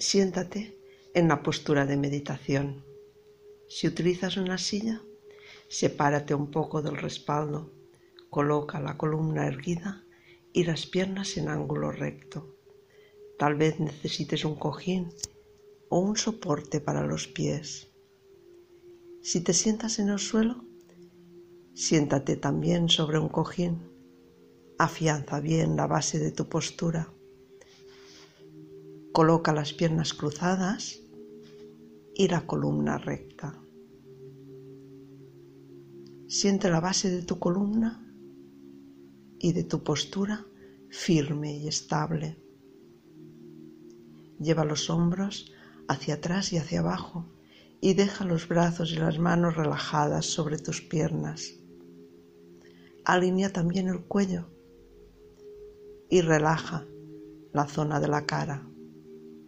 Siéntate en la postura de meditación. Si utilizas una silla, sepárate un poco del respaldo, coloca la columna erguida y las piernas en ángulo recto. Tal vez necesites un cojín o un soporte para los pies. Si te sientas en el suelo, siéntate también sobre un cojín. Afianza bien la base de tu postura. Coloca las piernas cruzadas y la columna recta. Siente la base de tu columna y de tu postura firme y estable. Lleva los hombros hacia atrás y hacia abajo y deja los brazos y las manos relajadas sobre tus piernas. Alinea también el cuello y relaja la zona de la cara.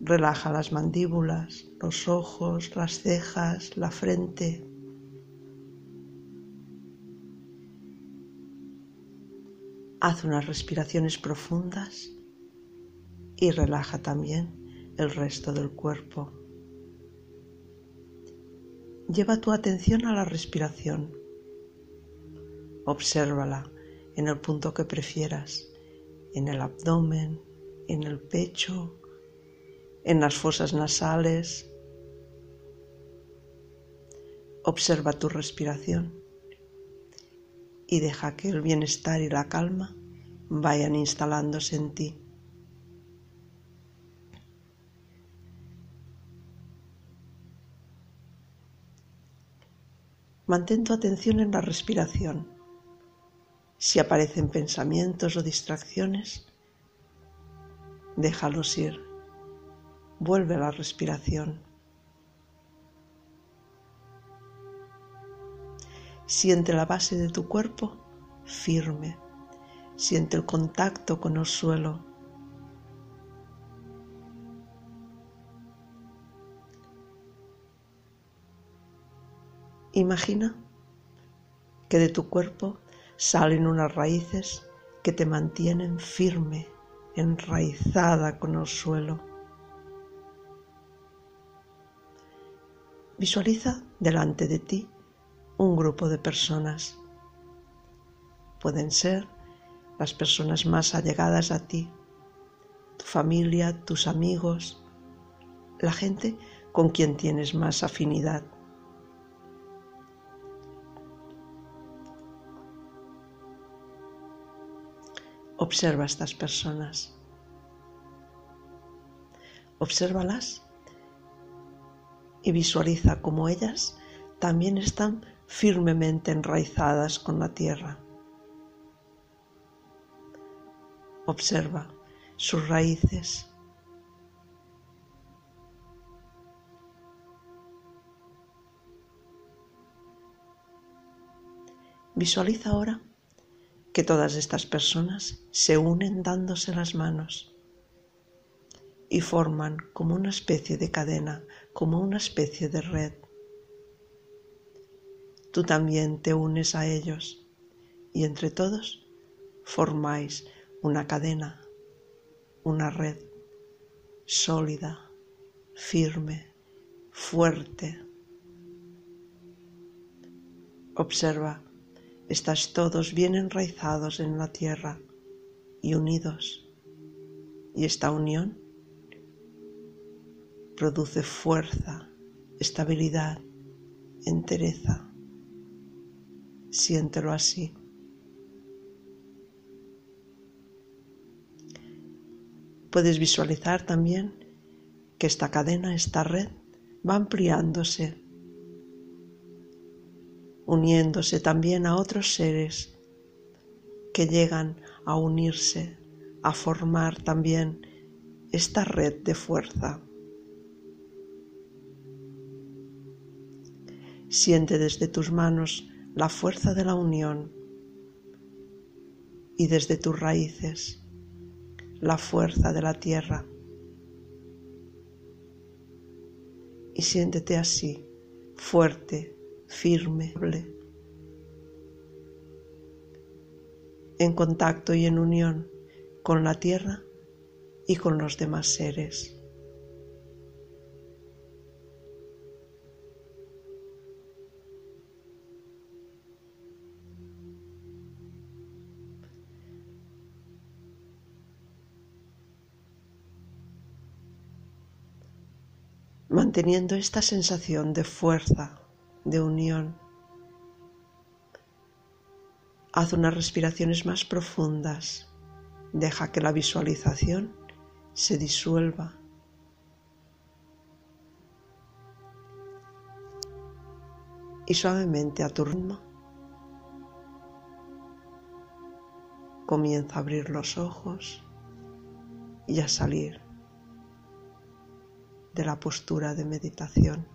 Relaja las mandíbulas, los ojos, las cejas, la frente. Haz unas respiraciones profundas y relaja también el resto del cuerpo. Lleva tu atención a la respiración. Obsérvala en el punto que prefieras, en el abdomen, en el pecho, en las fosas nasales. Observa tu respiración y deja que el bienestar y la calma vayan instalándose en ti. Mantén tu atención en la respiración. Si aparecen pensamientos o distracciones, déjalos ir. Vuelve la respiración. Siente la base de tu cuerpo firme. Siente el contacto con el suelo. Imagina que de tu cuerpo salen unas raíces que te mantienen firme, enraizada con el suelo. Visualiza delante de ti un grupo de personas. Pueden ser las personas más allegadas a ti, tu familia, tus amigos, la gente con quien tienes más afinidad. Observa a estas personas. Obsérvalas y visualiza cómo ellas también están firmemente enraizadas con la tierra. Observa sus raíces. Visualiza ahora que todas estas personas se unen dándose las manos y forman como una especie de cadena, como una especie de red. Tú también te unes a ellos y entre todos formáis una cadena, una red sólida, firme, fuerte. Observa, estás todos bien enraizados en la tierra y unidos. Y esta unión produce fuerza, estabilidad, entereza. Siéntelo así. Puedes visualizar también que esta cadena, esta red, va ampliándose, uniéndose también a otros seres que llegan a unirse, a formar también esta red de fuerza. Siente desde tus manos la fuerza de la unión y desde tus raíces la fuerza de la tierra. Y siéntete así, fuerte, firme, en contacto y en unión con la tierra y con los demás seres. Manteniendo esta sensación de fuerza, de unión. Haz unas respiraciones más profundas. Deja que la visualización se disuelva. Y suavemente a tu ritmo comienza a abrir los ojos y a salir de la postura de meditación.